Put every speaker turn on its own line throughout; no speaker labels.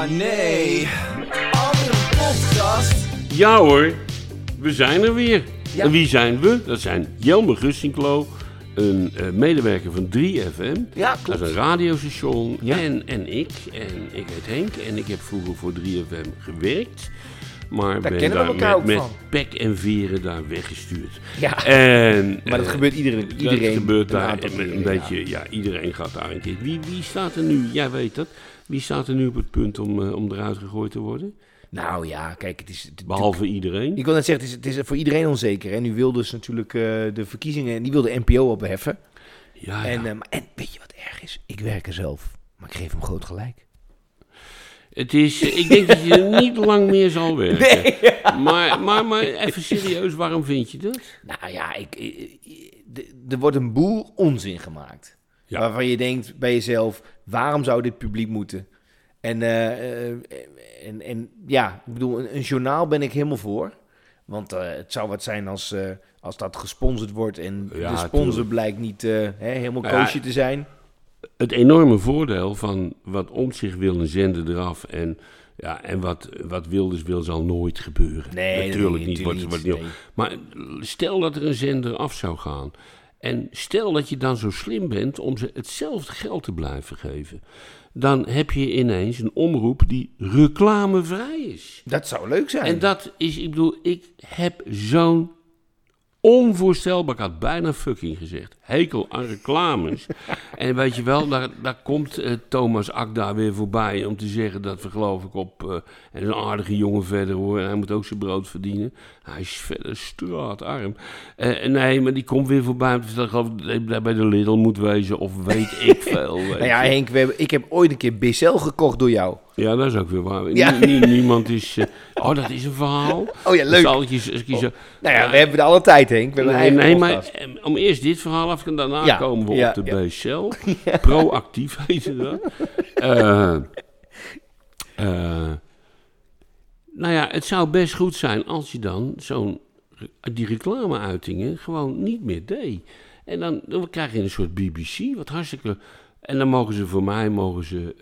Oh nee. Andere podcast.
Ja hoor, we zijn er weer.
Ja.
En wie zijn we? Dat zijn Jelmer Gussinklo, een eh, medewerker van 3FM.
Ja,
Dat is een radiostation.
Ja.
En, en ik. En ik heet Henk. En ik heb vroeger voor 3FM gewerkt. Maar ben daar
elkaar ook
met, met pek en veren daar weggestuurd.
Ja.
En,
Maar dat
eh,
gebeurt iedereen.
dat
iedereen
gebeurt
een
daar een, een beetje, ja. iedereen gaat daar een keer. Wie, wie staat er nu, jij weet dat, wie staat er nu op het punt om, eh, om eruit gegooid te worden?
Nou ja, kijk, het is... het-
Behalve iedereen.
Ik wil net zeggen, het is, het is voor iedereen onzeker. En nu wil dus natuurlijk eh, de verkiezingen, en die wil de NPO opheffen.
Ja,
En,
ja.
eh, maar- en weet je wat erg is? Ik werk er zelf, maar ik geef hem groot gelijk.
Het is, ik denk dat je er niet lang meer zal werken. maar, maar, maar even serieus, waarom vind je dat?
Nou ja, ik, er wordt een boel onzin gemaakt.
Ja.
Waarvan je denkt bij jezelf, waarom zou dit publiek moeten? En, eh, eh, en, en ja, ik bedoel, een, een journaal ben ik helemaal voor. Want eh, het zou wat zijn als, als dat gesponsord wordt en
Ja,
de sponsor
tuurlijk.
blijkt niet hè, helemaal
Ja,
koosje te zijn.
Het enorme voordeel van wat om zich wil een zender eraf en, ja, en wat, wat Wilders wil zal nooit gebeuren.
Nee,
natuurlijk niet. Wordt,
niet
Maar stel dat er een zender af zou gaan. En stel dat je dan zo slim bent om ze hetzelfde geld te blijven geven. Dan heb je ineens een omroep die reclamevrij is.
Dat zou leuk zijn.
En dat is, ik bedoel, ik heb zo'n onvoorstelbaar, ik had bijna fucking gezegd, hekel aan reclames. en weet je wel, daar, daar komt eh, Thomas Akda weer voorbij om te zeggen dat we geloof ik op, eh en een aardige jongen verder hoor, en hij moet ook zijn brood verdienen. Hij is verder straatarm. Eh, nee, maar die komt weer voorbij om te zeggen, geloof ik, dat hij bij de Lidl moet wezen of weet ik veel. weet
nou ja. Henk, we hebben, ik heb ooit een keer BCL gekocht door jou.
Ja, dat is ook weer waar.
Ja.
Nie- nie- niemand is... eh, oh, dat is een verhaal.
Oh ja, leuk.
Zal ik je, zo-
Nou ja, we hebben de alle tijd, Henk. We
Nee, maar eh, om eerst dit verhaal af en daarna
Ja,
komen we op de. BCL. Proactief heet dat. Eh, nou ja, het zou best goed zijn als je dan zo'n die reclameuitingen gewoon niet meer deed. En dan, dan krijg je een soort BBC, wat hartstikke... En dan mogen ze voor mij, mogen ze...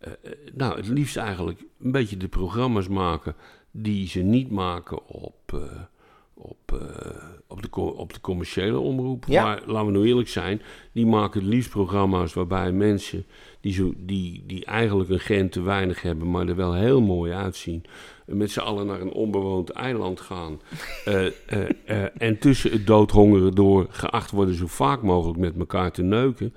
eh, eh, nou, het liefst eigenlijk een beetje de programma's maken die ze niet maken op, eh, op, op, de, op de commerciële omroep.
Ja.
Maar laten we nou eerlijk zijn, die maken het liefst programma's waarbij mensen die, zo, die, die eigenlijk een gen te weinig hebben, maar er wel heel mooi uitzien, met z'n allen naar een onbewoond eiland gaan. en tussen het doodhongeren door geacht worden zo vaak mogelijk met elkaar te neuken.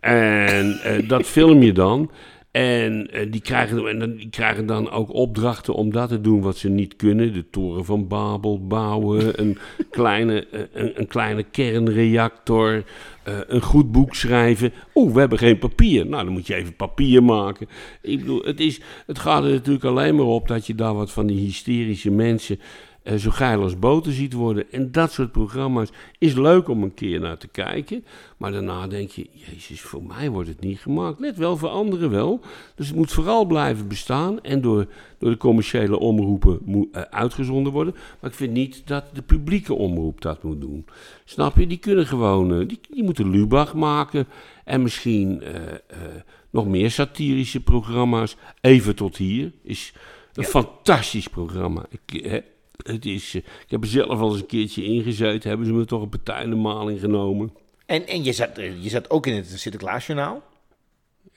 En dat film je dan. En, eh, die, krijgen, en dan, die krijgen dan ook opdrachten om dat te doen wat ze niet kunnen. De toren van Babel bouwen, een kleine, eh, een, een kleine kernreactor, eh, een goed boek schrijven. Oeh, we hebben geen papier. Nou, dan moet je even papier maken. Ik bedoel, het, is, het gaat er natuurlijk alleen maar op dat je daar wat van die hysterische mensen eh, zo geil als boter ziet worden. En dat soort programma's is leuk om een keer naar te kijken. Maar daarna denk je, jezus, voor mij wordt het niet gemaakt. Let wel, voor anderen wel. Dus het moet vooral blijven bestaan en door, door de commerciële omroepen moet, eh, uitgezonden worden. Maar ik vind niet dat de publieke omroep dat moet doen. Snap je? Die kunnen gewoon, eh, die, die moeten Lubach maken. En misschien nog meer satirische programma's. Even tot hier is een fantastisch programma. Ik, het is, eh, ik heb er zelf al eens een keertje ingezeten. Hebben ze me toch een partij in de maling genomen.
En, en je, zat, eh, je zat ook in het Sinterklaasjournaal?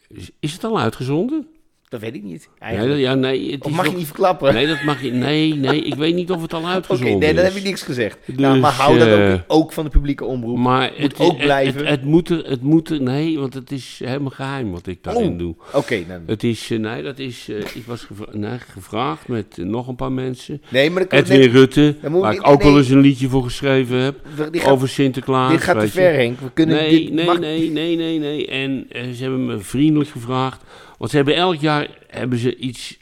Is, is het al uitgezonden?
Dat weet ik niet.
Nee,
Eigenlijk.
dat- ja, nee, het
of mag je niet verklappen?
Nee, dat mag je. Nee, nee, ik weet niet of het al
Oké,
uitgezonden
nee, dan
is.
heb ik niks gezegd.
Dus,
nou, maar hou dat
eh,
ook, ook van de publieke omroep.
Maar
Moet
het
ook blijven.
Het, het, moet er, het moet er, nee, want het is helemaal geheim wat ik daarin
Oh.
doe.
Oké, dan.
Het is, eh, nee, dat is, eh, ik was gevra- nee, gevraagd met nog een paar mensen.
Nee, maar dan,
Edwin
nee,
Rutte,
dan
waar ik ook
nee.
wel eens een liedje voor geschreven heb.
gaat,
over Sinterklaas.
dit gaat te ver, Henk. We kunnen
Nee,
dit
nee,
mag-
nee, nee, nee, nee. En ze hebben me vriendelijk gevraagd. Want ze hebben elk jaar hebben ze iets.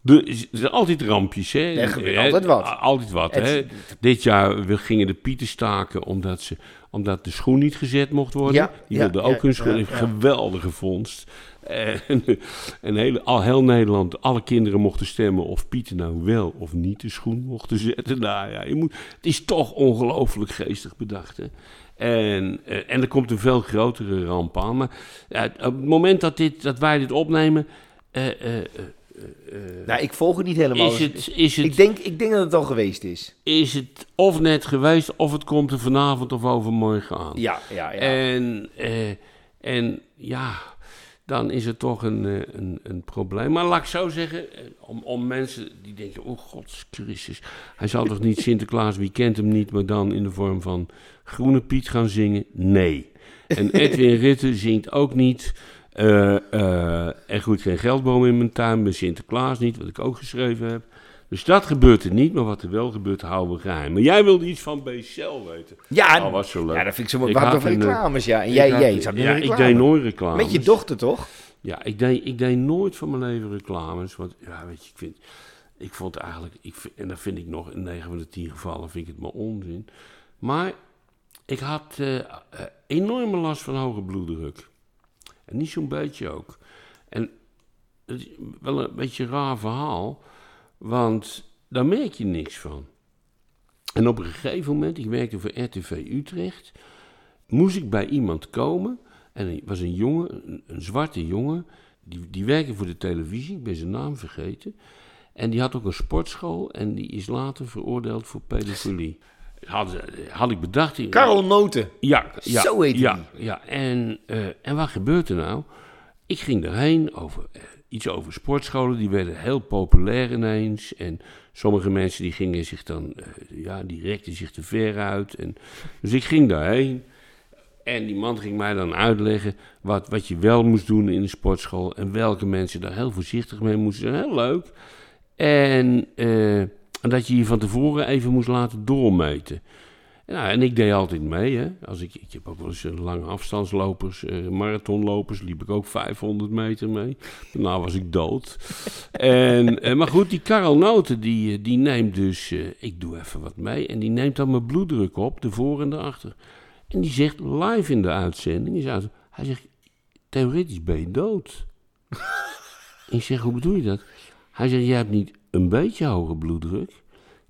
De, er zijn altijd rampjes, hè?
Er gebeurt altijd wat.
Altijd wat,
Het-
hè? Dit jaar we gingen de pieten staken omdat, ze, omdat de schoen niet gezet mocht worden.
Ja,
Die
ja,
wilden
ja,
ook hun schoen. Geweldige vondst. En, en hele, al heel Nederland, alle kinderen mochten stemmen of Pieter nou wel of niet de schoen mochten zetten. Nou ja, je moet, het is toch ongelooflijk geestig bedacht. Hè? En, eh, en er komt een veel grotere ramp aan. Maar op het moment dat, dit, dat wij dit opnemen, eh, eh,
Nou, ik volg het niet helemaal.
is, het, is, het,
ik, denk, ik denk dat het al geweest is.
is het of net geweest, of het komt er vanavond of overmorgen aan.
Ja, ja, ja.
En, en ja, dan is het toch een, eh, een, een probleem. Maar laat ik zo zeggen, eh, om, om mensen die denken, oh god, Christus. Hij zal toch niet Sinterklaas, wie kent hem niet, maar dan in de vorm van Groene Piet gaan zingen? Nee. En Edwin Ritten zingt ook niet... eh, eh, er groeit geen geldboom in mijn tuin, bij Sinterklaas niet, wat ik ook geschreven heb. Dus dat gebeurt er niet, maar wat er wel gebeurt, houden we geheim. Maar jij wilde iets van BCL weten.
ja,
Oh, was zo leuk.
ja, dat vind ik zo mooi. Wat over
eh,
reclames, ja. En jij,
had-
jij zat
ja, ik deed nooit reclame.
Met je dochter, toch?
Ja, ik deed, ik deed nooit van mijn leven reclames. Want ja, weet je, ik vind, ik vond eigenlijk, ik en dat vind ik nog in 9 van de 10 gevallen, vind ik het maar onzin. Maar ik had eh, enorme last van hoge bloeddruk. En niet zo'n beetje ook. En het is wel een beetje een raar verhaal, want daar merk je niks van. En op een gegeven moment, ik werkte voor RTV Utrecht, moest ik bij iemand komen. En er was een jongen, een, een zwarte jongen, die, die werkte voor de televisie, ik ben zijn naam vergeten. En die had ook een sportschool en die is later veroordeeld voor pedofilie. Had, had ik bedacht.
Karel Noten.
ja, ja,
Zo heet
ja,
die.
ja. En, eh, en wat gebeurt er nou? Ik ging daarheen over eh, iets over sportscholen. Die werden heel populair ineens. En sommige mensen die gingen zich dan, eh, ja, die rekten zich te ver uit. En, dus ik ging daarheen. En die man ging mij dan uitleggen wat, wat je wel moest doen in de sportschool. En welke mensen daar heel voorzichtig mee moesten zijn. Heel leuk. En, eh, dat je je van tevoren even moest laten doormeten. Nou, en ik deed altijd mee. Hè. Als ik, ik heb ook wel eens eh, lange afstandslopers, eh, marathonlopers, liep ik ook 500 meter mee. Daarna was ik dood. en, eh, maar goed, die Karel Noten, die, die neemt dus, ik doe even wat mee, en die neemt dan mijn bloeddruk op, de voor en de achter. En die zegt live in de uitzending, hij zegt, theoretisch ben je dood. ik zeg, hoe bedoel je dat? Hij zegt, jij hebt niet een beetje hoge bloeddruk.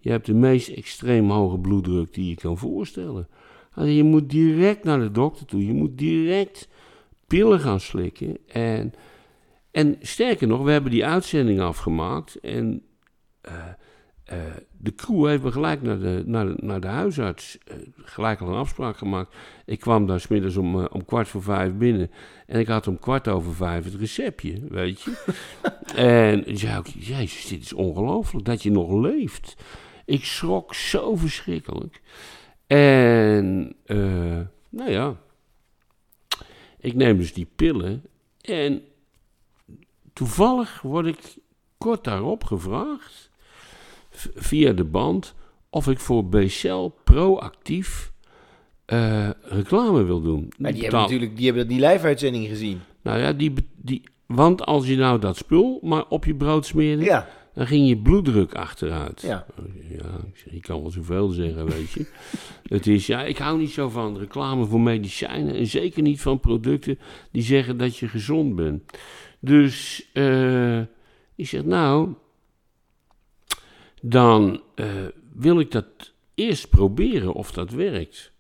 Je hebt de meest extreem hoge bloeddruk die je kan voorstellen. Je moet direct naar de dokter toe. Je moet direct pillen gaan slikken. En, en sterker nog, we hebben die uitzending afgemaakt. En eh, eh, de crew heeft me gelijk naar de, naar de, naar de huisarts eh, gelijk al een afspraak gemaakt. Ik kwam daar smiddags om, om kwart voor vijf binnen. En ik had om kwart over vijf het receptje, weet je. en zei ik, jezus, dit is ongelooflijk dat je nog leeft. Ik schrok zo verschrikkelijk. En, eh, nou ja, ik neem dus die pillen. En toevallig word ik kort daarop gevraagd, via de band, of ik voor BCL proactief eh, reclame wil doen.
Maar die hebben natuurlijk die, hebben die live-uitzending gezien.
Nou ja, die, die, want als je nou dat spul maar op je brood smeerde,
Ja,
dan ging je bloeddruk achteruit.
ja.
Ja, ik zeg, kan wel zoveel zeggen, weet je. Het is, ja, ik hou niet zo van reclame voor medicijnen en zeker niet van producten die zeggen dat je gezond bent. Dus eh ik zeg, nou, dan eh, wil ik dat eerst proberen of dat werkt.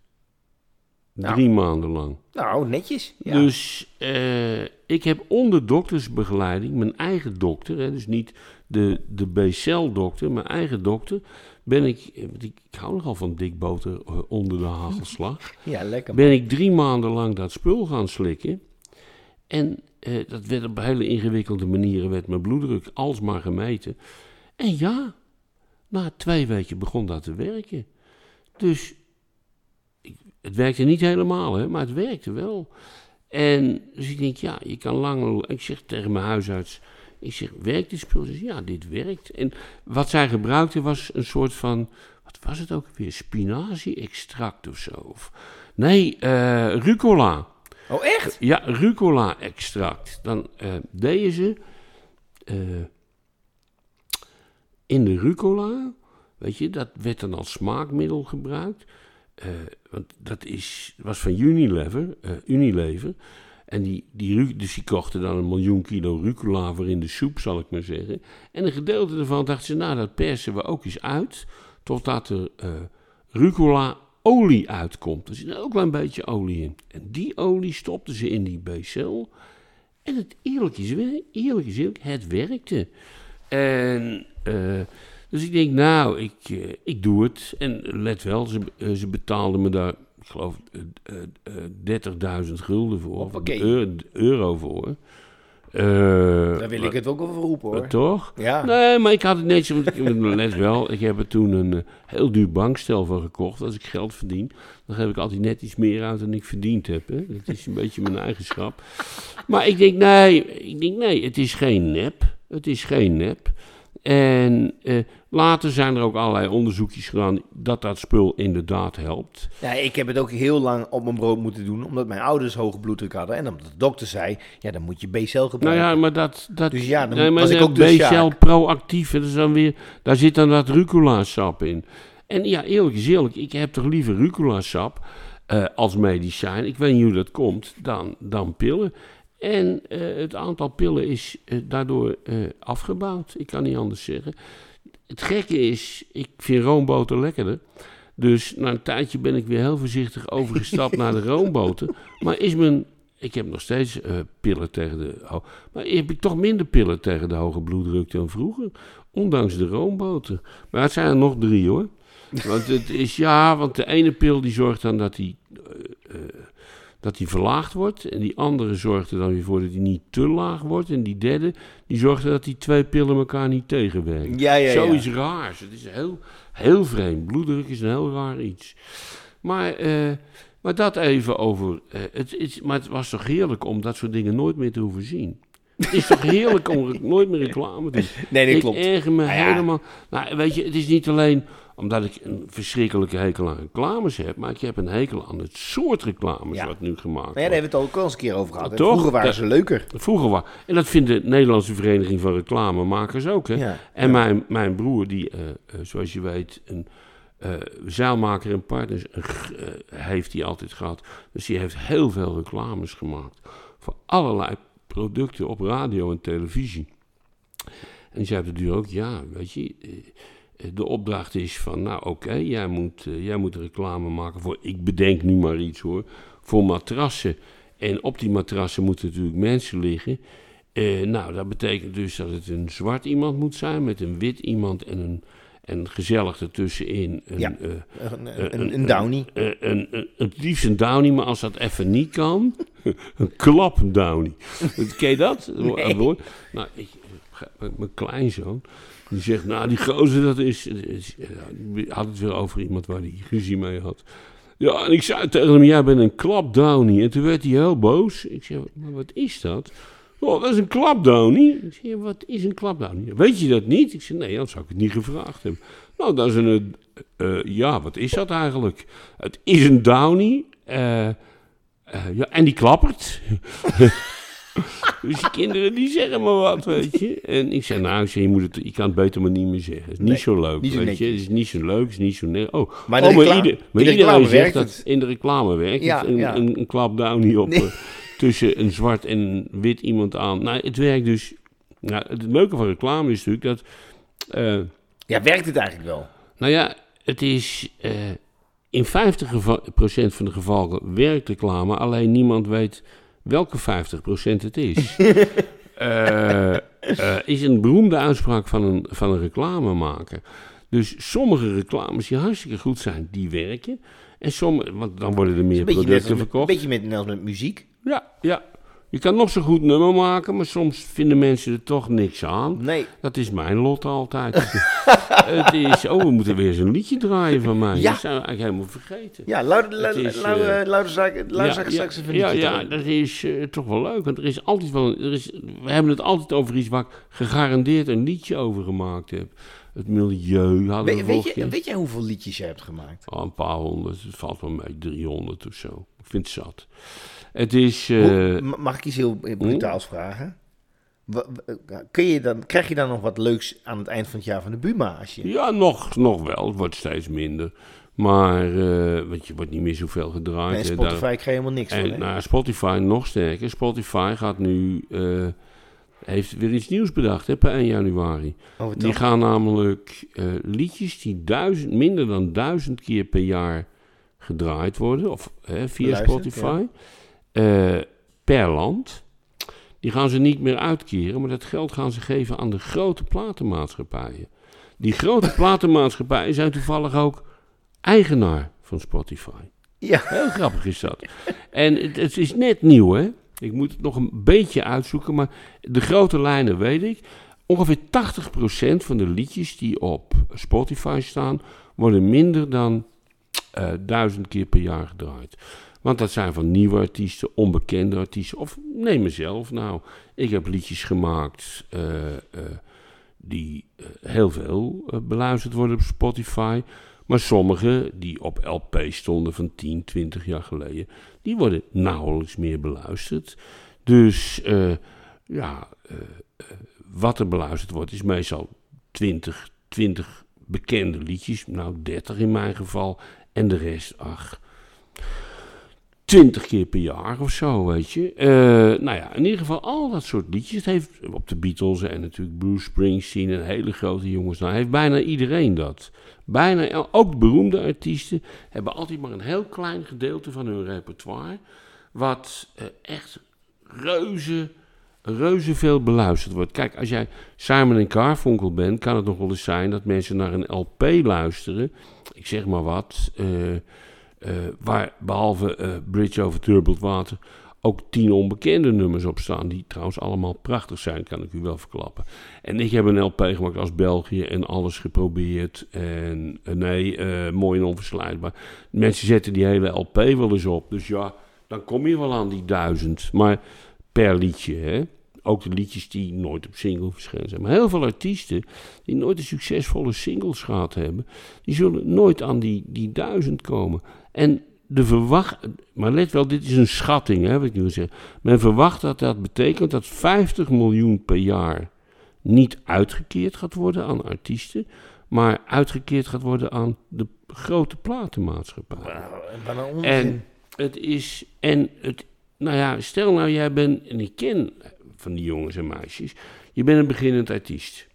Nou.
Drie maanden lang.
Nou, netjes. Ja.
Dus eh, ik heb onder doktersbegeleiding, mijn eigen dokter, hè, dus niet de, de B-cel-dokter, mijn eigen dokter, ben ik, eh, want ik, ik hou nogal van dikboter eh, onder de hagelslag,
ja, lekker.
ben ik drie maanden lang dat spul gaan slikken. En dat werd op hele ingewikkelde manieren, werd mijn bloeddruk alsmaar gemeten. En ja, na twee weken begon dat te werken. Dus het werkte niet helemaal, hè, maar het werkte wel. En dus ik denk, ja, je kan lang... Ik zeg tegen mijn huisarts, ik zeg, werkt dit spul? Ze zegt, ja, dit werkt. En wat zij gebruikte was een soort van, wat was het ook weer? Spinazie-extract of zo. Of, nee, eh, rucola.
Oh, echt?
Ja, rucola-extract. Dan eh deden ze eh, in de rucola, weet je, dat werd dan als smaakmiddel gebruikt. Eh, want dat is, was van Unilever, eh, Unilever. En die, die, dus die kochten dan een miljoen kilo rucola voor in de soep, zal ik maar zeggen. En een gedeelte daarvan dachten ze, nou, dat persen we ook eens uit, totdat er eh rucola olie uitkomt. Er zit een heel klein beetje olie in. En die olie stopten ze in die BCL. En het eerlijk is, eerlijk is het werkte. En dus ik denk, nou, ik, eh, ik doe het. En let wel, ze, eh, ze betaalden me daar, ik geloof, eh, eh, eh, 30.000 gulden voor. Of euro, voor.
Daar wil ik het ook over roepen hoor.
Toch?
Ja.
Nee, maar ik had het netjes, want ik, let wel, ik heb er toen een heel duur bankstel van gekocht. Als ik geld verdien, dan geef ik altijd net iets meer uit dan ik verdiend heb. Hè? Dat is een beetje mijn eigenschap. Maar ik denk, nee, ik denk, nee, het is geen nep. Het is geen nep. En eh, later zijn er ook allerlei onderzoekjes gedaan dat dat spul inderdaad helpt.
Ja, ik heb het ook heel lang op mijn brood moeten doen, omdat mijn ouders hoge bloeddruk hadden. En omdat de dokter zei, ja, dan moet je B-cel
Nou
gebruiken.
ja, maar dat... dat
Dus ja, dan
nee, maar
was ik
dat
ook dus
B-cel proactief, hè, dat is dan weer, daar zit dan dat rucola-sap in. En ja, eerlijk is eerlijk, ik heb toch liever rucola-sap eh, als medicijn, ik weet niet hoe dat komt, dan, dan pillen. En eh, het aantal pillen is eh, daardoor eh, afgebouwd, ik kan niet anders zeggen. Het gekke is, ik vind roomboter lekkerder. Dus na een tijdje ben ik weer heel voorzichtig overgestapt naar de roomboter. Maar is mijn... Ik heb nog steeds pillen tegen de... ho- maar heb ik toch minder pillen tegen de hoge bloeddruk dan vroeger. Ondanks de roomboter. Maar het zijn er nog drie hoor. Want het is... Ja, want de ene pil die zorgt dan dat die... dat die verlaagd wordt. En die andere zorgt er dan weer voor dat die niet te laag wordt. En die derde, die zorgt er dat die twee pillen elkaar niet tegenwerken.
Ja, ja, ja.
Zoiets raars. Het is heel, heel vreemd. Bloeddruk is een heel raar iets. Maar, eh, maar dat even over. eh, het, is, maar het was toch heerlijk om dat soort dingen nooit meer te hoeven zien. Het is toch heerlijk om nooit meer reclame te doen.
Nee, dat
ik
klopt.
erger me
Nou
helemaal. Nou, weet je, het is niet alleen omdat ik een verschrikkelijke hekel aan reclames heb, maar ik heb een hekel aan het soort reclames
Ja.
wat nu gemaakt
Maar ja,
wordt.
daar hebben we het ook al eens een keer over gehad.
Toch?
Vroeger waren ze leuker.
Vroeger was. En dat vindt de Nederlandse Vereniging van Reclamemakers ook. Hè?
Ja.
En mijn, mijn broer, die, eh, eh, zoals je weet, een eh zeilmaker en partners eh, heeft hij altijd gehad. Dus die heeft heel veel reclames gemaakt. Voor allerlei producten op radio en televisie. En die zei op de duur ook, ja, weet je, de opdracht is van, nou oké, jij, moet, eh, jij moet reclame maken voor, ik bedenk nu maar iets hoor, voor matrassen. En op die matrassen moeten natuurlijk mensen liggen. Eh, nou, dat betekent dus dat het een zwart iemand moet zijn met een wit iemand en een en gezellig ertussenin. Een,
Ja.
eh,
Een, een, een downy.
een, een, het liefst een downy, maar als dat even niet kan, een klap downy. Ken je dat?
Nee.
Nou, ik, mijn kleinzoon, die zegt, nou die gozer dat is, had het weer over iemand waar hij ruzie mee had. Ja, en ik zei tegen hem, jij bent een klap downy. En toen werd hij heel boos. Ik zei, maar wat is dat? Oh, dat is een klapdowny. Ik zei, wat is een klapdowny? Weet je dat niet? Ik zei, nee, dan zou ik het niet gevraagd hebben. Nou, dat is een... eh, eh, ja, wat is dat eigenlijk? Het is een downy. eh, eh, ja, en die klappert. dus die kinderen die zeggen maar wat, weet je. En ik zei, nou, ik zei, je, moet het, je kan het beter maar niet meer zeggen. Het is niet
Nee,
zo leuk,
niet zo
weet je. Het is niet zo leuk, het is niet zo... Oh,
Maar
oh,
reclame-
ieder-
in
maar
de
iedereen zegt dat
het.
in de reclame werkt
Ja,
het. Een,
ja.
een, een klapdowny op...
Nee.
eh, tussen een zwart en een wit iemand aan. Nou, het werkt dus. Nou, het leuke van reclame is natuurlijk dat. eh,
Ja, werkt het eigenlijk wel?
nou ja, het is. eh, in 50% van de gevallen werkt reclame, alleen niemand weet welke 50% het is. Eh, eh, is een beroemde uitspraak van een, van een reclamemaker. Dus sommige reclames die hartstikke goed zijn, die werken. En sommige, want dan worden er meer
Een beetje,
producten
met,
verkocht.
beetje met, net als met muziek.
Ja, ja. Je kan nog zo goed nummer maken, maar soms vinden mensen er toch niks aan.
Nee.
Dat is mijn lot altijd. het is, oh, we moeten weer zo'n liedje draaien van mij.
Ja.
Dat zijn we eigenlijk helemaal vergeten.
Ja, louter,
eh,
straks even
ja, ja, dat is eh, toch wel leuk. Want er is altijd wel, er is, we hebben het altijd over iets waar ik gegarandeerd een liedje over gemaakt heb. Het milieu hadden we
Weet, je, weet jij hoeveel liedjes je hebt gemaakt?
Oh, een paar honderd, het valt wel mee, 300 of zo. Ik vind het zat. Het is... eh,
Hoe- mag ik iets heel brutaals vragen? Kun je dan, krijg je dan nog wat leuks aan het eind van het jaar van de Buma? Als je...
Ja, nog, nog wel. Het wordt steeds minder. Maar eh, want je wordt niet meer zoveel gedraaid. Hè,
Spotify
daar-
krijg je helemaal niks van.
en
hè?
nou, Spotify nog sterker. Spotify gaat nu, eh, heeft weer iets nieuws bedacht hè, per 1 januari.
Oh,
Die gaan namelijk liedjes die duizend, minder dan duizend keer per jaar gedraaid worden, of hè, via Spotify, eh, per land. die gaan ze niet meer uitkeren, maar dat geld gaan ze geven aan de grote platenmaatschappijen. Die grote platenmaatschappijen zijn toevallig ook eigenaar van Spotify.
Ja.
Heel grappig is dat. En het, het is net nieuw, hè? Ik moet het nog een beetje uitzoeken, maar de grote lijnen weet ik. Ongeveer 80% van de liedjes die op Spotify staan, worden minder dan eh, duizend keer per jaar gedraaid. Want dat zijn van nieuwe artiesten, onbekende artiesten. Of neem mezelf nou. Ik heb liedjes gemaakt eh, eh, die eh, heel veel beluisterd worden op Spotify. Maar sommige die op LP stonden van 10, 20 jaar geleden, die worden nauwelijks meer beluisterd. Dus ja, wat er beluisterd wordt is meestal 20, 20 bekende liedjes. Nou, 30 in mijn geval. En de rest, ach, 20 keer per jaar of zo, weet je. Eh, nou ja, in ieder geval al dat soort liedjes. Het heeft op de Beatles en natuurlijk Bruce Springsteen en hele grote jongens. Nou, heeft bijna iedereen dat. Bijna, ook beroemde artiesten hebben altijd maar een heel klein gedeelte van hun repertoire. Wat eh, echt reuze, reuze veel beluisterd wordt. Kijk, als jij Simon en Garfunkel bent, kan het nog wel eens zijn dat mensen naar een LP luisteren. Ik zeg maar wat. eh, eh, waar behalve eh, Bridge over Turbulent Water ook tien onbekende nummers op staan. Die trouwens allemaal prachtig zijn, kan ik u wel verklappen. En ik heb een LP gemaakt als België en alles geprobeerd. En eh, nee, mooi en onverslijdbaar. Mensen zetten die hele LP wel eens op. Dus ja, dan kom je wel aan die duizend. Maar per liedje, hè. Ook de liedjes die nooit op single verschenen zijn. Maar heel veel artiesten die nooit een succesvolle singles gehad hebben, die zullen nooit aan die, die duizend komen. En de verwacht, maar let wel, dit is een schatting, hè, wat ik nu zeggen. Men verwacht dat dat betekent dat 50 miljoen per jaar niet uitgekeerd gaat worden aan artiesten, maar uitgekeerd gaat worden aan de grote platenmaatschappij.
Onzin.
En het is, en het, nou ja, stel nou jij bent, en ik ken van die jongens en meisjes, je bent een beginnend artiest.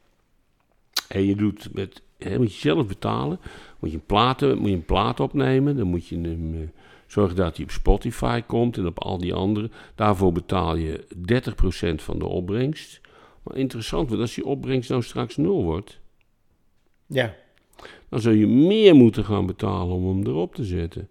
En je doet met, hè, moet je zelf betalen, moet je een plaat, moet je een plaat opnemen, dan moet je hem, eh, zorgen dat hij op Spotify komt en op al die andere. Daarvoor betaal je 30% van de opbrengst. Maar interessant, want als die opbrengst nou straks nul wordt,
Ja,
dan zul je meer moeten gaan betalen om hem erop te zetten.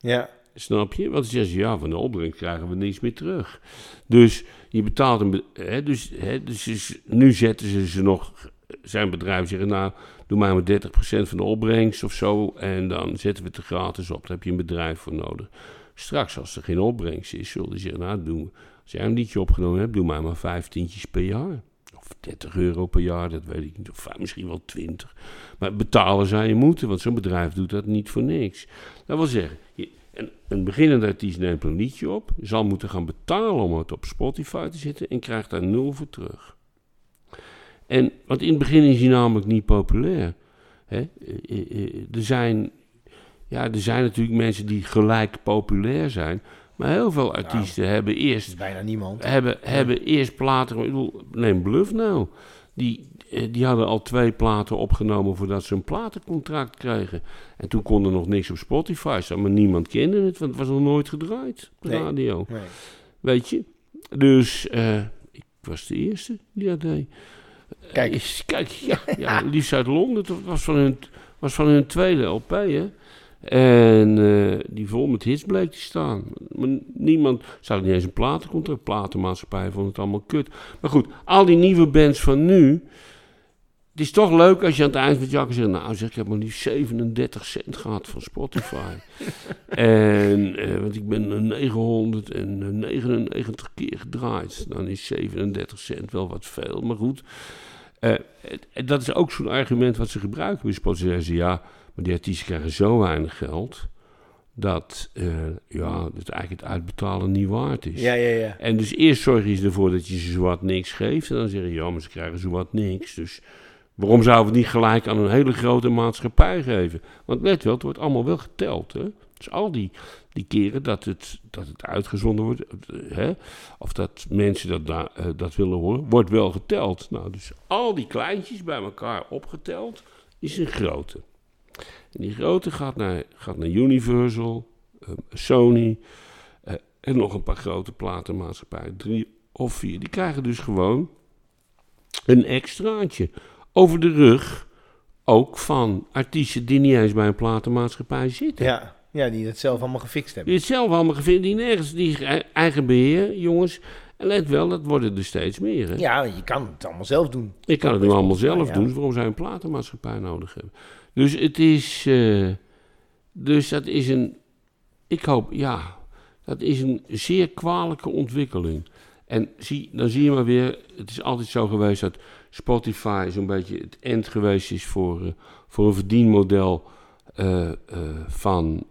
ja.
Snap je? Want ze zeggen, ja, van de opbrengst krijgen we niks meer terug. Dus je betaalt Hè, dus, hè, dus is- nu zetten ze ze nog... Zijn bedrijf zeggen, nou, doe maar met 30% van de opbrengst of zo... en dan zetten we het er gratis op. Daar heb je een bedrijf voor nodig. Straks, als er geen opbrengst is, zullen ze zeggen... nou, doe, als jij een liedje opgenomen hebt, doe maar maar vijftientjes per jaar. Of 30 euro per jaar, dat weet ik niet. Of misschien wel 20. Maar betalen zou je moeten, want zo'n bedrijf doet dat niet voor niks. Dat wil zeggen, een beginnende artiest neemt een liedje op, zal moeten gaan betalen om het op Spotify te zetten en krijgt daar nul voor terug. En, want in het begin is hij namelijk niet populair. Hè? Er, zijn, ja, er zijn natuurlijk mensen die gelijk populair zijn, maar heel veel artiesten hebben eerst
bijna niemand.
hebben, hebben eerst platen. Ik bedoel, neem Bluff nou. Die, eh, die hadden al twee platen opgenomen voordat ze een platencontract kregen. En toen kon er nog niks op Spotify staan, maar niemand kende het, want het was nog nooit gedraaid op de
Nee.
radio.
Nee.
Weet je? Dus eh, ik was de eerste die dat deed.
Kijk.
Eh, kijk, ja, ja, liefst uit Londen. Dat was van hun, was van hun tweede LP, hè. En eh, die vol met hits bleek te staan. Maar niemand, ze hadden niet eens een platencontract, platenmaatschappij vond het allemaal kut. Maar goed, al die nieuwe bands van nu. Het is toch leuk als je aan het eind van het jaar kan zeggen... nou zeg, ik heb maar liefst 37 cent gehad van Spotify. en, eh, want ik ben eh, 999 keer gedraaid. Dan is 37 cent wel wat veel, maar goed. Eh, het- dat is ook zo'n argument wat ze gebruiken bij Spotify. Ze zeggen, ja, maar die artiesten krijgen zo weinig geld... dat eh, ja, dat eigenlijk het uitbetalen niet waard is.
Ja, ja, ja.
En dus eerst zorg je ervoor dat je ze zowat niks geeft. En dan zeg je, ja, maar ze krijgen zowat niks. Dus waarom zouden we het niet gelijk aan een hele grote maatschappij geven? Want let wel, het wordt allemaal wel geteld. Hè? Dus al die, die keren dat het, dat het uitgezonden wordt, eh, hè? of dat mensen dat, da- eh, dat willen horen, wordt wel geteld. Nou, dus al die kleintjes bij elkaar opgeteld is een grote. En die grote gaat naar, gaat naar Universal, eh, Sony, eh, en nog een paar grote platenmaatschappijen. Drie of vier, die krijgen dus gewoon een extraatje. Over de rug ook van artiesten die niet eens bij een platenmaatschappij zitten.
Ja, ja, die het zelf allemaal gefixt hebben.
Die het zelf allemaal gevonden, die nergens, die e- eigen beheer, jongens. En let wel, dat worden er steeds meer. Hè?
Ja, je kan het allemaal zelf doen.
Ik kan het nu allemaal zelf
Ja.
doen, waarom zou je een platenmaatschappij nodig hebben? Dus het is, eh, dus dat is een, ik hoop, ja, dat is een zeer kwalijke ontwikkeling. En zie, dan zie je maar weer, het is altijd zo geweest dat Spotify zo'n beetje het end geweest is voor, eh, voor een verdienmodel eh, eh, van,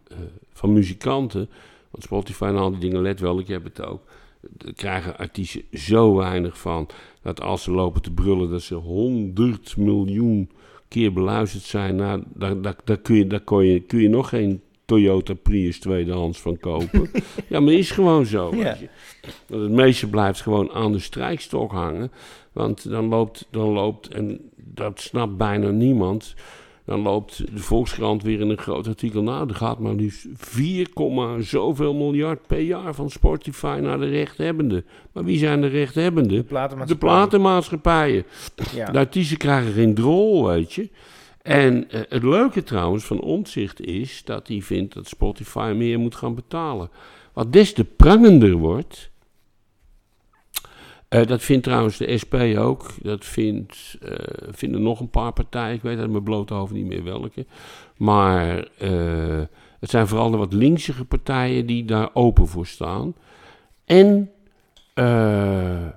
van muzikanten. Want Spotify en al die dingen, let wel, ik heb het ook. Daar krijgen artiesten zo weinig van. Dat als ze lopen te brullen dat ze 100 miljoen keer beluisterd zijn. Nou, daar, daar, daar, kun, je, daar kon je, kun je nog geen Toyota Prius tweedehands van kopen. ja, maar is gewoon zo.
Ja.
weet je. Want het meeste blijft gewoon aan de strijkstok hangen. Want dan loopt, dan loopt, en dat snapt bijna niemand. Dan loopt de Volkskrant weer in een groot artikel. Nou, er gaat maar liefst 4, zoveel miljard per jaar van Spotify naar de rechthebbenden. Maar wie zijn de rechthebbenden?
De platenmaatschappij.
De platenmaatschappijen.
Ja.
De artiesten krijgen geen drol, weet je. En eh, het leuke trouwens van Omtzigt is dat hij vindt dat Spotify meer moet gaan betalen. Wat des te prangender wordt. eh, dat vindt trouwens de SP ook. Dat vindt, eh, vinden nog een paar partijen. Ik weet uit mijn blote hoofd niet meer welke. Maar het zijn vooral de wat linksige partijen die daar open voor staan. En, en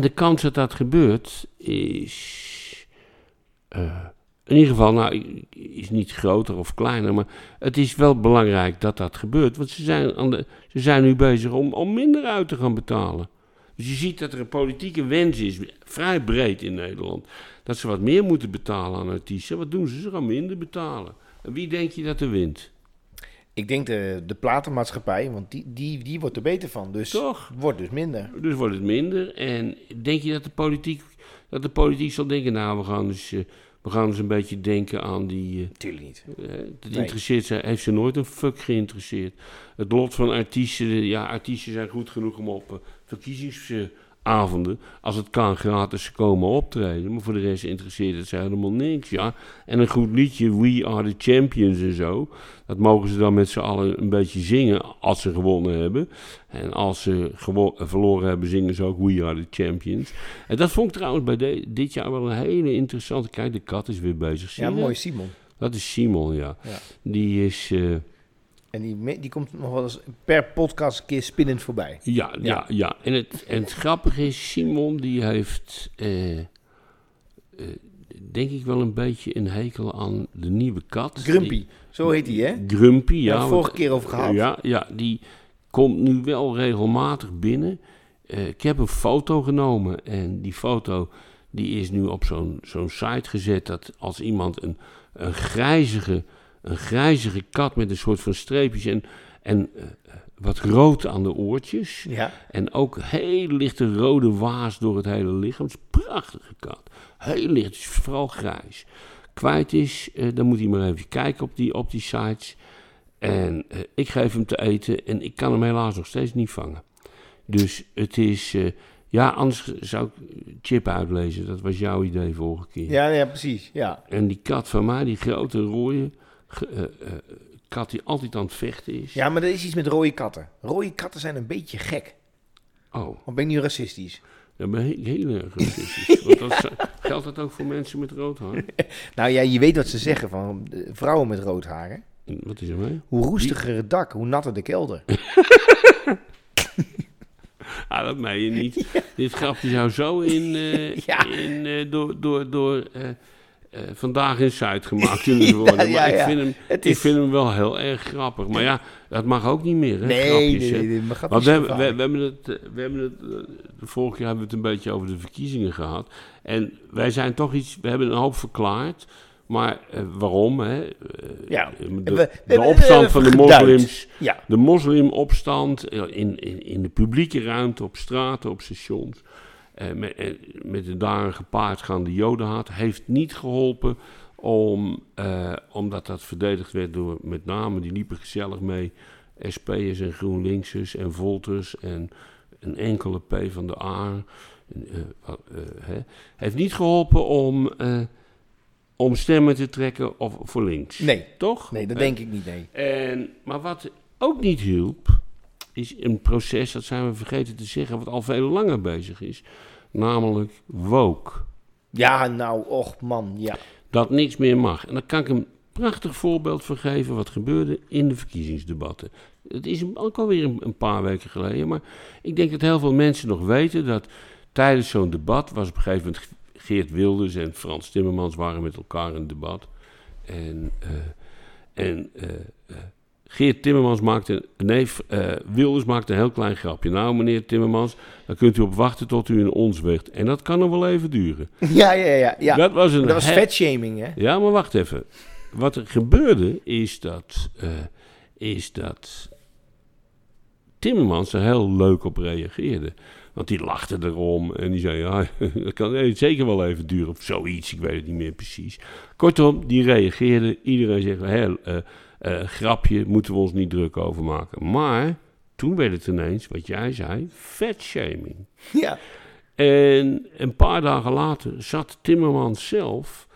de kans dat dat gebeurt is. Eh, in ieder geval, nou, is niet groter of kleiner, maar het is wel belangrijk dat dat gebeurt. Want ze zijn, aan de, ze zijn nu bezig om, om minder uit te gaan betalen. Dus je ziet dat er een politieke wens is, vrij breed in Nederland, dat ze wat meer moeten betalen aan artiesten. Wat doen ze? Ze gaan minder betalen. En wie denk je dat er wint?
Ik denk de, de platenmaatschappij, want die, die, die wordt er beter van. Dus
Toch?
wordt dus minder.
Dus wordt het minder. En denk je dat de politiek, dat de politiek zal denken, nou, we gaan eens, eh, we gaan eens een beetje denken aan die... eh,
Natuurlijk niet.
Eh, Het
Nee.
interesseert ze, heeft ze nooit een fuck geïnteresseerd. Het lot van artiesten, eh, ja, artiesten zijn goed genoeg om op eh, verkiezingsavonden, als het kan, gratis komen optreden. Maar voor de rest interesseert het ze helemaal niks, ja. En een goed liedje, We Are The Champions en zo, dat mogen ze dan met z'n allen een beetje zingen als ze gewonnen hebben. En als ze eh, verloren hebben, zingen ze ook We Are The Champions. En dat vond ik trouwens bij de- dit jaar wel een hele interessante... Kijk, de kat is weer bezig. Zie
Ja, mooi Simon.
Dat is Simon, ja.
Ja.
Die is, eh,
En die, die komt nog wel eens per podcast een keer spinnend voorbij.
ja, ja, ja. En, het, en het grappige is, Simon die heeft, eh, eh, denk ik wel een beetje een hekel aan de nieuwe kat.
Grumpy,
Die-
zo heet hij, hè?
Grumpy,
Ja,
ja.
vorige keer over gehad.
Ja, ja, die komt nu wel regelmatig binnen. Eh, ik heb een foto genomen en die foto die is nu op zo'n zo'n site gezet dat als iemand een, een, grijzige, een grijzige kat met een soort van streepjes en, en eh, wat rood aan de oortjes
Ja.
en ook heel lichte rode waas door het hele lichaam. Het is een prachtige kat. Heel licht, vooral grijs. Kwijt is, eh, dan moet hij maar even kijken op die, op die sites. En eh, ik geef hem te eten en ik kan hem helaas nog steeds niet vangen. Dus het is, ja, anders zou ik Chip uitlezen. Dat was jouw idee vorige keer.
Ja, ja, precies. Ja.
En die kat van mij, die grote rode ge- eh, eh, kat die altijd aan het vechten is.
ja, maar er is iets met rode katten. Rode katten zijn een beetje gek.
Oh,
Of ben ik nu racistisch?
dat ben ik heel erg racistisch. Want dat is- geldt dat ook voor mensen met rood haar?
Nou ja, je weet wat ze zeggen van eh, vrouwen met rood haar. hè?
Wat is er mee?
Hoe roestiger het dak, hoe natter de kelder.
Ah, dat meen je niet. Dit grapje zou zo in, eh,
Ja.
in, eh, door, door, door eh, eh, Vandaag in Zuid gemaakt kunnen worden.
ja,
maar ik, vind hem, ik vind hem wel heel erg grappig. Maar ja, dat mag ook niet meer, hè?
Nee,
grapjes,
nee, nee, nee, maar
Want we hebben, we, we hebben het, eh, we hebben het eh, de vorige keer hebben we het een beetje over de verkiezingen gehad. En wij zijn toch iets, we hebben een hoop verklaard. Maar waarom? Hè?
Ja,
de,
we-
de opstand van de moslims.
Ja,
De moslimopstand in, in, in de publieke ruimte, op straten, op stations. Eh, met, eh, met de daar gepaardgaande jodenhaat. Heeft niet geholpen om, eh, omdat dat verdedigd werd door met name, die liepen gezellig mee. SP'ers en GroenLinksers en Volters en een enkele P van de A. Uh, heeft niet geholpen om, om stemmen te trekken of voor links.
Nee.
Toch?
Nee, dat denk ik niet, nee.
En, maar wat ook niet hielp, is een proces, dat zijn we vergeten te zeggen, wat al veel langer bezig is. Namelijk woke.
Ja, nou, och man, ja.
Dat niks meer mag. En daar kan ik een prachtig voorbeeld van geven wat gebeurde in de verkiezingsdebatten. Het is ook alweer een, paar weken geleden, maar ik denk dat heel veel mensen nog weten dat tijdens zo'n debat was op een gegeven moment Geert Wilders en Frans Timmermans waren met elkaar in debat. En, uh, en uh, uh, Geert Timmermans maakte, nee, Wilders maakte een heel klein grapje. Nou, meneer Timmermans, dan kunt u op wachten tot u in ons weegt. En dat kan nog wel even duren.
Ja, ja, ja. ja.
Dat was, een
dat was vetshaming, hè?
Ja, maar wacht even. Wat er gebeurde is dat, is dat Timmermans er heel leuk op reageerde. Want die lachte erom en die zei, ja, dat kan zeker wel even duren of zoiets, ik weet het niet meer precies. Kortom, die reageerde, iedereen zegt, heel, uh, uh, grapje, moeten we ons niet druk over maken. Maar toen werd het ineens, wat jij zei, vetshaming.
Ja.
En een paar dagen later zat Timmermans zelf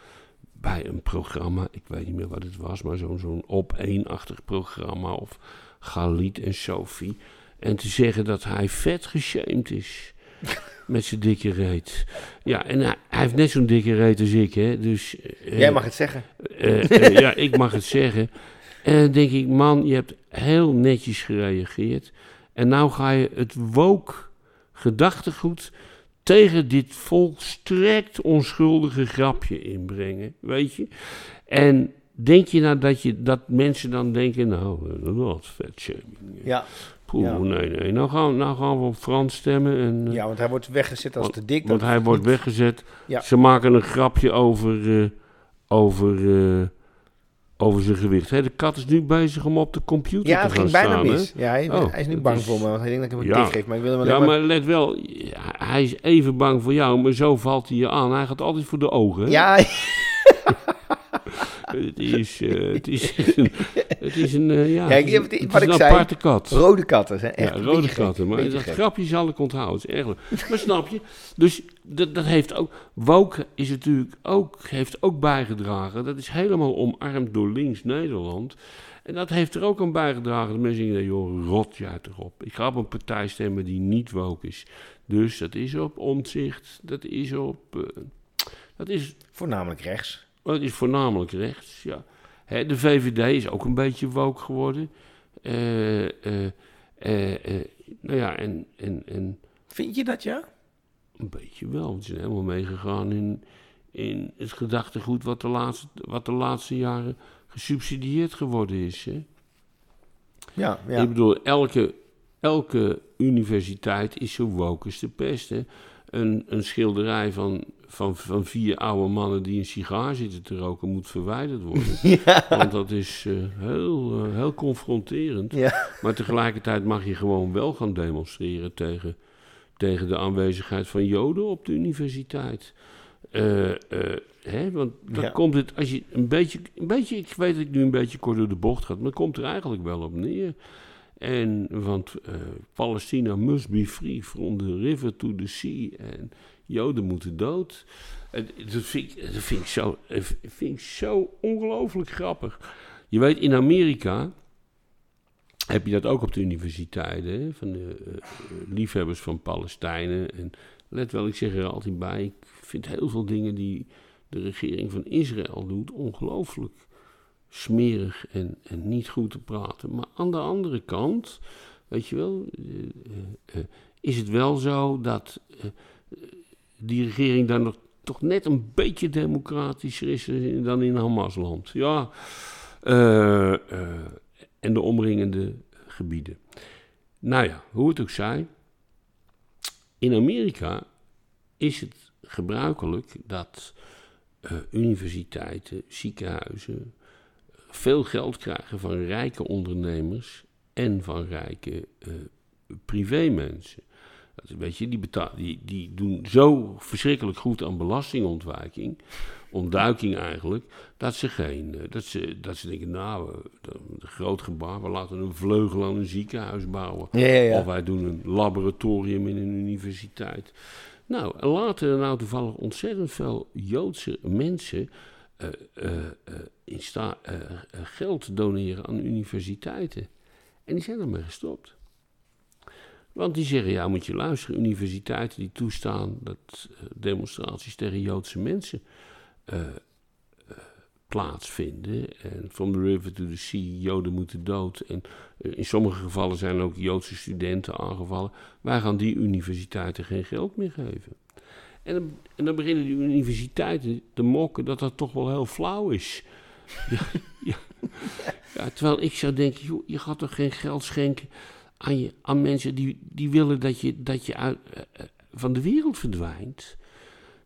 bij een programma, ik weet niet meer wat het was, maar zo'n zo'n op-eenachtig programma of Galit en Sophie. En te zeggen dat hij vet geshamed is. Met zijn dikke reet. Ja, en hij, hij heeft net zo'n dikke reet als ik, hè. Dus, uh,
Jij mag het zeggen.
Uh, uh, ja, ik mag het zeggen. En dan denk ik, man, je hebt heel netjes gereageerd. En nou ga je het woke gedachtegoed tegen dit volstrekt onschuldige grapje inbrengen, weet je. En denk je nou dat, je, dat mensen dan denken, nou, dat was vet shaming.
Ja.
Poeh,
Ja.
nee, nee. Nou gaan, nou gaan we op Frans stemmen. En, eh,
Ja, want hij wordt weggezet als te dik.
Want hij wordt weggezet.
Ja.
Ze maken een grapje over, eh, over, eh, over zijn gewicht. Hè, de kat is nu bezig om op de computer
Ja,
te
het
gaan
ging bijna
staan. hè?
mis. Ja, hij,
Oh,
hij is nu bang
is-
voor me, want hij denkt dat ik hem
Ja.
tik geef. Maar ik wil hem
Ja,
maar...
maar let wel, hij is even bang voor jou, maar zo valt hij je aan. Hij gaat altijd voor de ogen. hè?
Ja,
Het is, eh, het is een, het is een, eh, ja,
Ja, ik-
het is
wat
het is
ik
een
zei,
aparte kat.
rode katten zijn echt
ja, rode
gek,
katten. Maar dat
gek.
grapje zal ik onthouden. Het is erg leuk. Maar snap je? Dus dat, dat heeft ook... Woke is natuurlijk ook, heeft ook bijgedragen. Dat is helemaal omarmd door links Nederland. En dat heeft er ook aan bijgedragen. Dat mensen denken, joh, rot jij toch op. Ik ga op een partij stemmen die niet woke is. Dus dat is op omzicht. Dat is op... eh, dat is
Voornamelijk rechts.
Dat is voornamelijk rechts, ja. Hè, de VVD is ook een beetje woke geworden. Eh, nou ja, en, en, en
Vind je dat, ja?
een beetje wel. want Ze zijn helemaal meegegaan in, in het gedachtegoed wat de, laatste, wat de laatste jaren gesubsidieerd geworden is. Hè?
Ja, ja.
Ik bedoel, elke, elke universiteit is zo woke als de pest. Hè? Een, een schilderij van, van, van vier oude mannen die een sigaar zitten te roken moet verwijderd worden. Want dat is eh, heel, eh, heel confronterend.
Ja.
Maar tegelijkertijd mag je gewoon wel gaan demonstreren tegen, tegen de aanwezigheid van Joden op de universiteit. Eh, hè, want dan
Ja.
komt het, als je een beetje, een beetje, ik weet dat ik nu een beetje kort door de bocht ga, maar het komt er eigenlijk wel op neer. En, want Palestina must be free from the river to the sea. En Joden moeten dood. Dat, vind ik, dat vind ik zo, zo ongelooflijk grappig. Je weet, in Amerika heb je dat ook op de universiteiten. Van de eh, liefhebbers van Palestijnen. En let wel, ik zeg er altijd bij. Ik vind heel veel dingen die de regering van Israël doet ongelooflijk smerig en, niet goed te praten. Maar aan de andere kant, weet je wel, eh, eh, is het wel zo dat die regering daar nog toch net een beetje democratischer is dan in Hamasland. Ja, eh, en de omringende gebieden. Nou ja, hoe het ook zij. In Amerika is het gebruikelijk dat eh, universiteiten, ziekenhuizen veel geld krijgen van rijke ondernemers en van rijke privémensen. Weet je, die, die, die doen zo verschrikkelijk goed aan belastingontwijking, ontduiking eigenlijk, dat ze geen, eh, dat ze, dat ze denken, nou, eh, een groot gebaar, we laten een vleugel aan een ziekenhuis bouwen.
Ja, ja, ja.
Of wij doen een laboratorium in een universiteit. Nou, en laten er nou toevallig ontzettend veel Joodse mensen eh, eh, eh, in sta, eh, eh, geld doneren aan universiteiten. En die zijn ermee gestopt. Want die zeggen, ja, moet je luisteren, universiteiten die toestaan dat eh, demonstraties tegen Joodse mensen eh, eh, plaatsvinden. En from the river to the sea, Joden moeten dood. En in sommige gevallen zijn ook Joodse studenten aangevallen. Wij gaan die universiteiten geen geld meer geven. En dan, dan beginnen die universiteiten te mokken dat dat toch wel heel flauw is. Ja. Ja, terwijl ik zou denken, joh, je gaat toch geen geld schenken aan, je, aan mensen die, die willen dat je, dat je uit, eh, eh, van de wereld verdwijnt.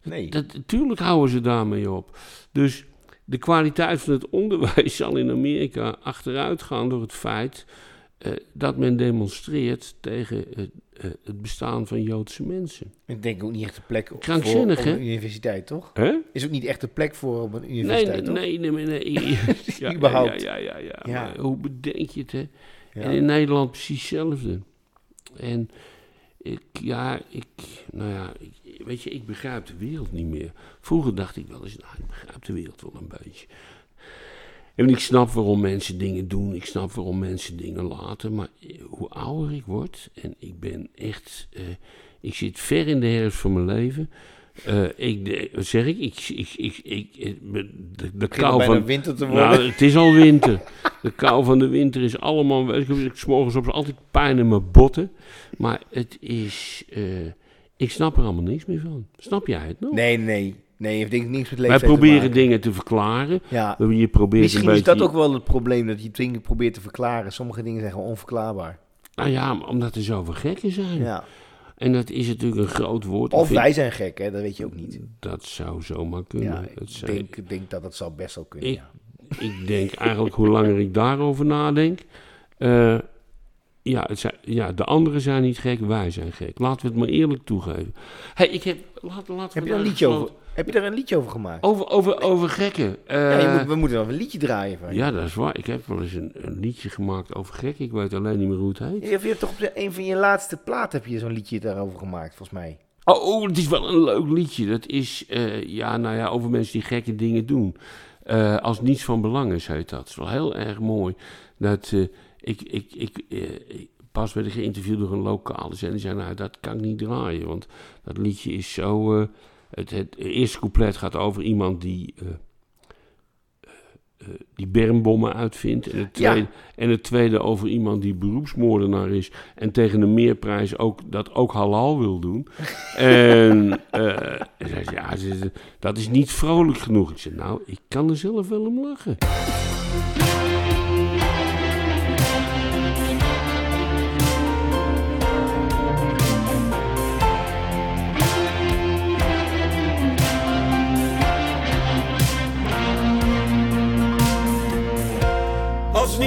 Nee.
Dat, natuurlijk houden ze daarmee op. Dus de kwaliteit van het onderwijs zal in Amerika achteruit gaan door het feit eh, dat men demonstreert tegen het, het bestaan van Joodse mensen.
Ik denk ook niet echt de plek voor op
hè?
een universiteit, toch? Is ook niet echt de plek voor op een
Nee,
universiteit,
nee,
toch?
nee, nee, nee. Ja,
Überhaupt.
Ja, ja, ja. ja,
Ja.
Maar hoe bedenk je het, hè? En in Nederland precies hetzelfde. En ik, ja, ik, nou ja, ik, weet je, ik begrijp de wereld niet meer. Vroeger dacht ik wel eens, nou, ik begrijp de wereld wel een beetje. En ik snap waarom mensen dingen doen, ik snap waarom mensen dingen laten. Maar eh, hoe ouder ik word, en ik ben echt, eh, ik zit ver in de herfst van mijn leven. Eh, ik, wat zeg ik? Ik, ik, ik, ik, eh, de, kou van,
winter te worden.
nou, het is al winter. De kou van de winter is allemaal... Ik heb ik 's morgens op altijd pijn in mijn botten. Maar het is... eh, ik snap er allemaal niks meer van. Snap jij het nog?
Nee, nee. Nee, heeft denk ik niks met
Wij
leeftijd te
proberen dingen te verklaren.
Ja.
Je probeert
Misschien
een
is dat ook wel het probleem, dat je dingen probeert te verklaren. Sommige dingen zijn gewoon onverklaarbaar.
Nou ja, omdat er zoveel gekken zijn.
Ja.
En dat is natuurlijk een groot woord.
Of wij zijn gek, hè? dat weet je ook niet.
Dat zou zomaar kunnen.
Ja, ik
zou-
denk, denk dat dat zal best wel kunnen,
Ik-
ja.
Ik denk eigenlijk, hoe langer ik daarover nadenk. eh, ja, het zijn, ja, de anderen zijn niet gek, wij zijn gek. Laten we het maar eerlijk toegeven. hey, ik heb. Laat, laten we
Heb je, een liedje over, heb je daar een liedje over gemaakt?
Over, over, over gekken.
ja,
Eh,
moet, we moeten nog een liedje draaien van je.
ja, dat is waar. Ik heb wel eens een, een liedje gemaakt over gekken. Ik weet alleen niet meer hoe het heet.
Je, je hebt toch op de- een van je laatste platen heb je zo'n liedje daarover gemaakt, volgens mij.
Oh, oh, het is wel een leuk liedje. Dat is, eh, ja, nou ja, over mensen die gekke dingen doen. Eh, als niets van belang is, heet dat. Het is wel heel erg mooi. Dat, ik, ik, ik, ik- pas werd ik geïnterviewd door een lokale zender. Die zei, nou, dat kan ik niet draaien. Want dat liedje is zo... eh, het, het eerste couplet gaat over iemand die... eh, eh, die bermbommen uitvindt. En het,
Ja.
tweede, en het tweede over iemand die beroepsmoordenaar is. En tegen een meerprijs ook, dat ook halal wil doen. en eh, en zei ze, ja, dat is niet vrolijk genoeg. Ik zei, nou, ik kan er zelf wel om lachen.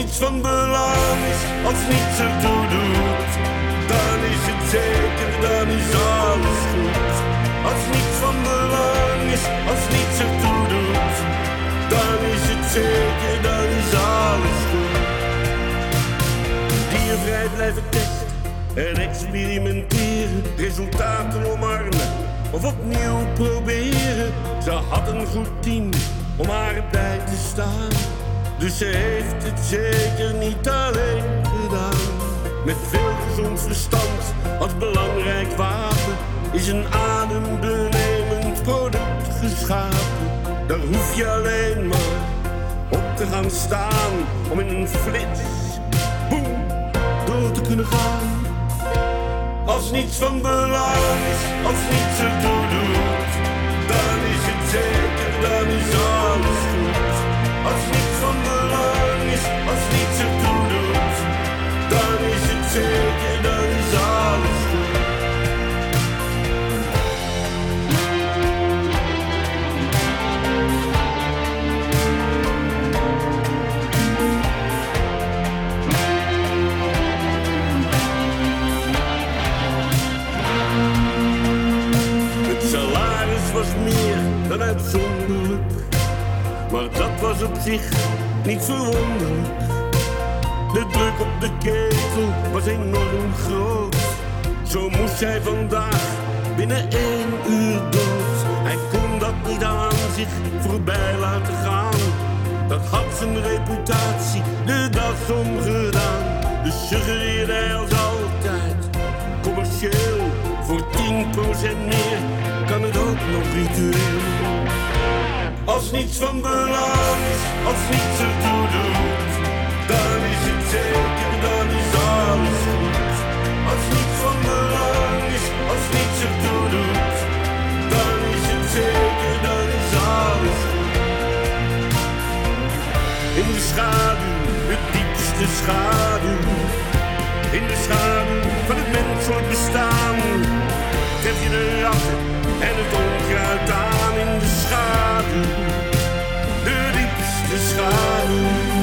Niets van belang is, als niets ertoe doet, dan is het zeker, dan is alles goed. Als niets van belang is, als niets ertoe doet, dan is het zeker, dan is alles goed. Diervrij blijven testen en experimenteren, resultaten omarmen of opnieuw proberen. Ze had een goed team om haar bij te staan. Dus ze heeft het zeker niet alleen gedaan. Met veel gezond verstand als belangrijk wapen is een adembenemend product geschapen. Daar hoef je alleen maar op te gaan staan om in een flits, boem, door te kunnen gaan. Als niets van belang is, als niets ertoe doet, dan is het zeker, dan is alles.
Maar dat was op zich niet verwonderlijk. De druk op de ketel was enorm groot. Zo moest hij vandaag binnen één uur dood. Hij kon dat niet aan zich voorbij laten gaan. Dat had zijn reputatie de das omgedaan. Dus suggereerde hij als altijd commercieel voor 10% meer kan het ook nog ritueel. Als niets van belang is, als niets ertoe doet, dan is het zeker, dan is alles goed. Als niets van belang is, als niets ertoe doet, dan is het zeker, dan is alles goed. In de schaduw, de diepste schaduw, in de schaduw van het menselijk bestaan, tref je de ratten en het onkruid aan in de schaduw, de diepste schaduw.